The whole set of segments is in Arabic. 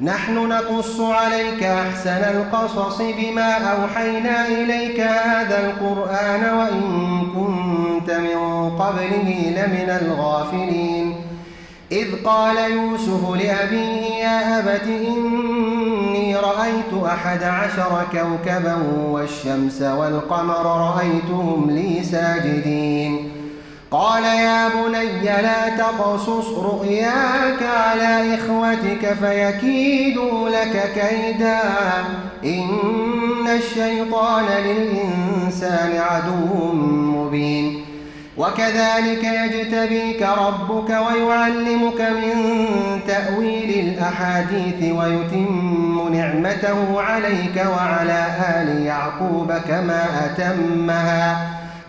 نحن نقص عليك أحسن القصص بما أوحينا إليك هذا القرآن وإن كنت من قبله لمن الغافلين. إذ قال يوسف لأبيه يا أبت إني رأيت أحد عشر كوكبا والشمس والقمر رأيتهم لي ساجدين. قال يا بني لا تقصص رؤياك على إخوتك فيكيدوا لك كيدا. إن الشيطان للإنسان عدو مبين. وكذلك يجتبيك ربك ويعلمك من تأويل الأحاديث ويتم نعمته عليك وعلى آل يعقوب كما أتمها.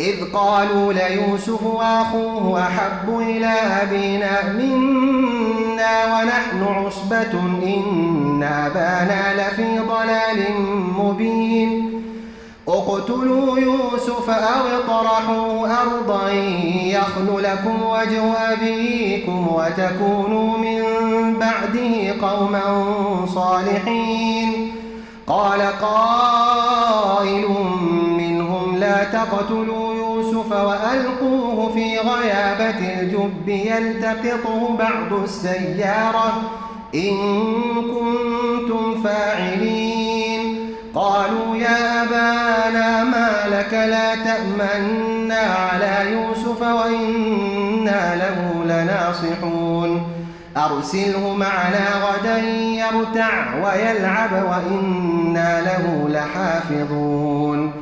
إذ قالوا ليوسف وأخوه أحب إلى أبينا منا ونحن عصبة إن أبانا لفي ضلال مبين. اقتلوا يوسف أو اطرحوا أرضا يخل لكم وجه أبيكم وتكونوا من بعده قوما صالحين. قال قائل تقتلوا يوسف وألقوه في غيابة الجب يلتقطه بعض السيارة. إن كنتم فاعلين. قالوا يا أبانا ما لك لا تأمنا على يوسف وإنا له لناصحون. أرسله معنا غدا يرتع ويلعب وإنا له لحافظون.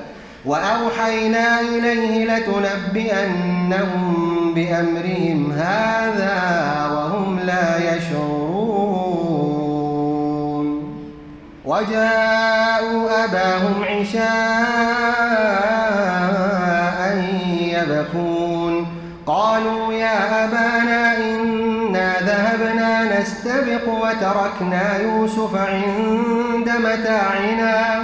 وأوحينا إليه لتنبئنهم بأمرهم هذا وهم لا يشعرون. وجاءوا أباهم عشاء يبكون. قالوا يا أبانا إنا ذهبنا نستبق وتركنا يوسف عند متاعنا.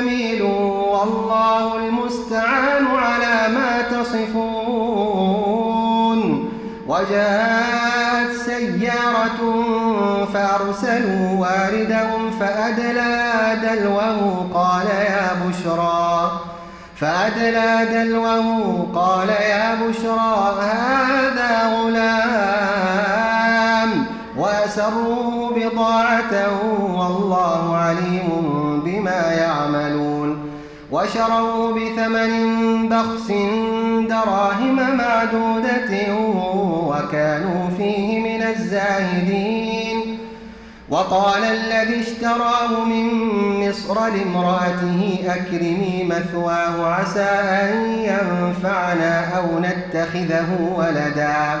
جميل والله المستعان على ما تصفون. وجاءت سيارة فأرسلوا واردهم فأدلى دلوه قال يا بشرى فأدلى دلوه قال يا بشرى هذا غلام وأسروه بضاعة والله عليم بما يعملون وشروا بثمن بخس دراهم معدودة وكانوا فيه من الزاهدين وقال الذي اشتراه من مصر لامرأته أكرمي مثواه عسى أن ينفعنا أو نتخذه ولدا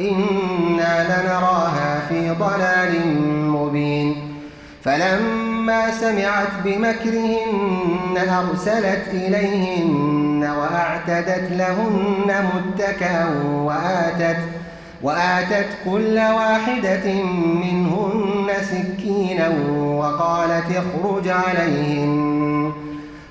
إنا لنراها في ضلال مبين فلما سمعت بمكرهن أرسلت إليهن وأعتدت لهن متكأ وآتت وآتت كل واحدة منهن سكينا وقالت اخرج عليهن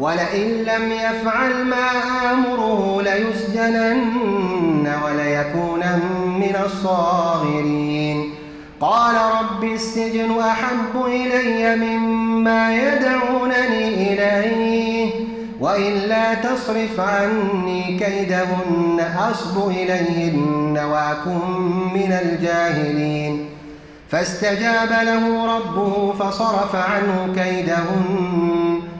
ولئن لم يفعل ما آمره ليسجنن وليكونن من الصاغرين. قال رب السجن أحب إلي مما يدعونني إليه وإلا تصرف عني كيدهن أصب إليهن وأكن من الجاهلين. فاستجاب له ربه فصرف عنه كيدهن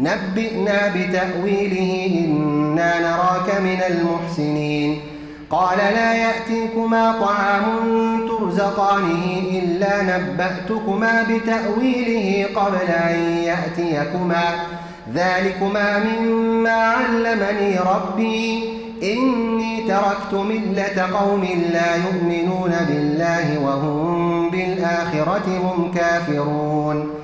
نبئنا بتأويله إنا نراك من المحسنين. قال لا يأتيكما طعام ترزقانه إلا نبأتكما بتأويله قبل أن يأتيكما. ذلكما مما علمني ربي. إني تركت ملة قوم لا يؤمنون بالله وهم بالآخرة هم كافرون.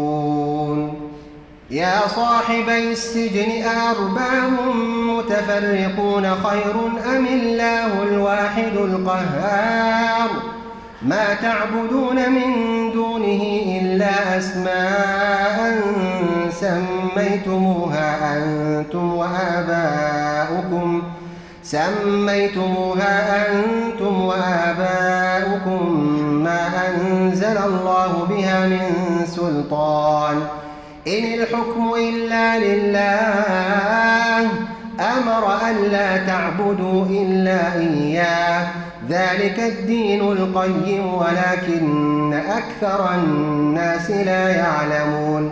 يا صاحبي السجن أرباب متفرقون خير أم الله الواحد القهار؟ ما تعبدون من دونه إلا أسماء سميتموها أنتم وآباؤكم. سميتموها أنتم وآباؤكم. ما أنزل الله بها من سلطان. إن الحكم إلا لله أمر ألا تعبدوا إلا إياه. ذلك الدين القيم ولكن أكثر الناس لا يعلمون.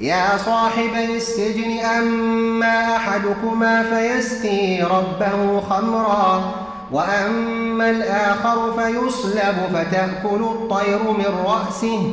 يا صاحبي السجن أما أحدكما فيسقي ربه خمرا وأما الآخر فيصلب فتأكل الطير من رأسه.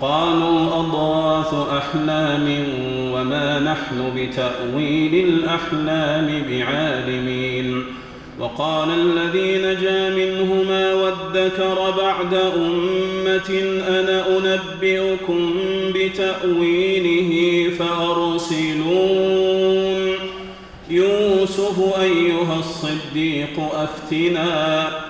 قالوا أضغاث أحلام وما نحن بتأويل الأحلام بعالمين. وقال الذي نجا منهما وادكر بعد أمة أنا أنبئكم بتأويله فأرسلون. يوسف أيها الصديق أفتنا.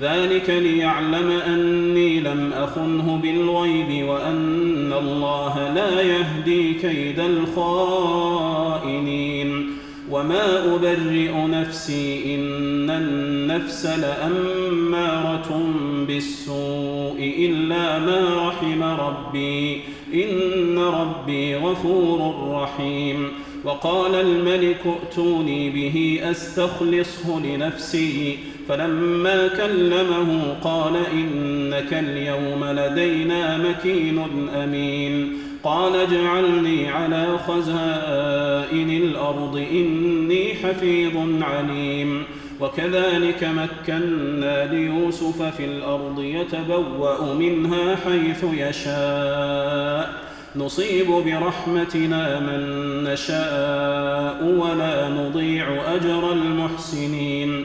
ذلك ليعلم أني لم أخنه بالغيب وأن الله لا يهدي كيد الخائنين. وما أبرئ نفسي إن النفس لأمارة بالسوء إلا ما رحم ربي. إن ربي غفور رحيم. وقال الملك ائتوني به أستخلصه لنفسي. فلما كلمه قال إنك اليوم لدينا مكين أمين. قال اجعلني على خزائن الأرض إني حفيظ عليم. وكذلك مكنا ليوسف في الأرض يتبوأ منها حيث يشاء. نصيب برحمتنا من نشاء ولا نضيع أجر المحسنين.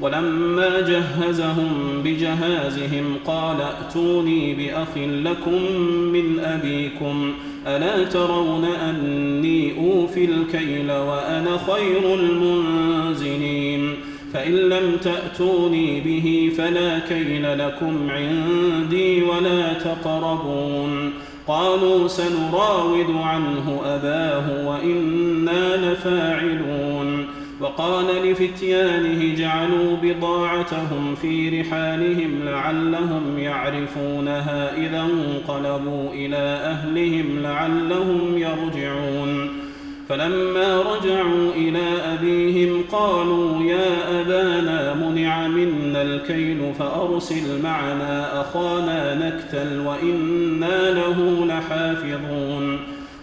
ولما جهزهم بجهازهم قال ائتوني بأخ لكم من أبيكم ألا ترون أني أوفي الكيل وأنا خير المنزلين؟ فإن لم تأتوني به فلا كيل لكم عندي ولا تقربون. قالوا سنراود عنه أباه وإنا لفاعلون. وقال لفتيانه جعلوا بضاعتهم في رحالهم لعلهم يعرفونها إذا انقلبوا إلى أهلهم لعلهم يرجعون. فلما رجعوا إلى أبيهم قالوا يا أبانا منع منا الكيل فأرسل معنا أخانا نكتل وإنا له لحافظون.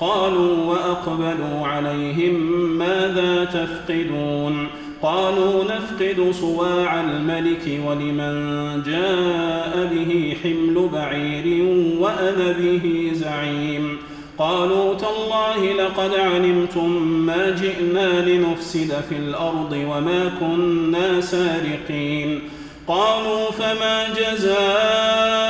قالوا وأقبلوا عليهم ماذا تفقدون؟ قالوا نفقد صواع الملك ولمن جاء به حمل بعير وأنا به زعيم. قالوا تالله لقد علمتم ما جئنا لنفسد في الأرض وما كنا سارقين. قالوا فما جزاؤه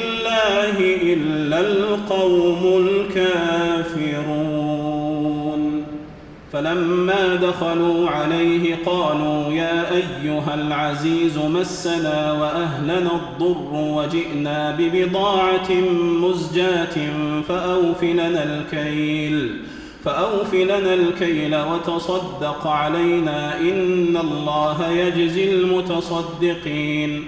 إلا القوم الكافرون. فلما دخلوا عليه قالوا يا أيها العزيز مسنا وأهلنا الضر وجئنا ببضاعة مزجاة فأوف لنا الكيل فأوف لنا الكيل وتصدق علينا إن الله يجزي المتصدقين.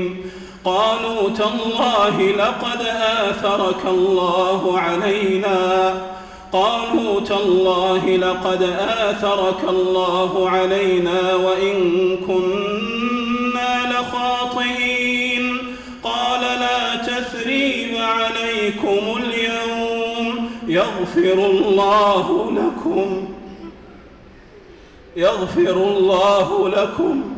قالوا تالله لقد آثرك الله علينا. قالوا تالله لقد آثرك الله علينا وإن كنا لخاطئين. قال لا تثريب عليكم اليوم. يغفر الله لكم. يغفر الله لكم.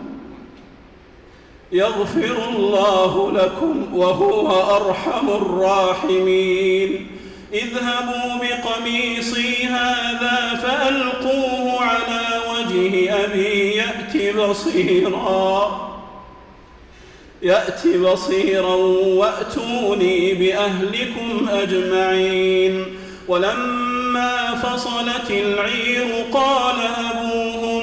يغفر الله لكم وهو أرحم الراحمين. اذهبوا بقميصي هذا فألقوه على وجه أبي يأت بصيرا يأت بصيرا وأتوني بأهلكم أجمعين. ولما فصلت العير قال أبوهم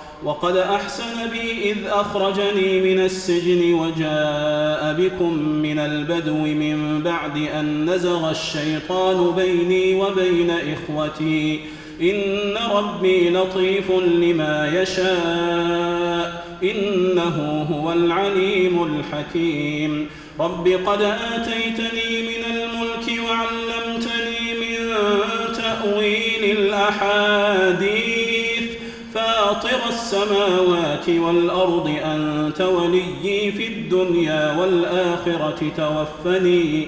وقد أحسن بي إذ أخرجني من السجن وجاء بكم من البدو من بعد أن نزغ الشيطان بيني وبين إخوتي. إن ربي لطيف لما يشاء. إنه هو العليم الحكيم. رب قد آتيتني من الملك وعلمتني من تأويل الأحاديث. السماوات والأرض أنت وليي في الدنيا والآخرة توفني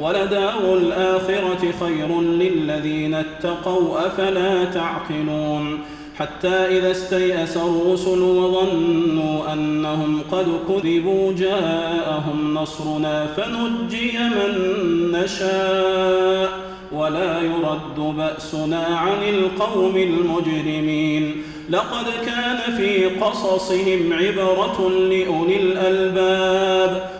ولدار الآخرة خير للذين اتقوا أفلا تعقلون؟ حتى إذا استيأس الرسل وظنوا أنهم قد كذبوا جاءهم نصرنا فنجي من نشاء ولا يرد بأسنا عن القوم المجرمين. لقد كان في قصصهم عبرة لأولي الألباب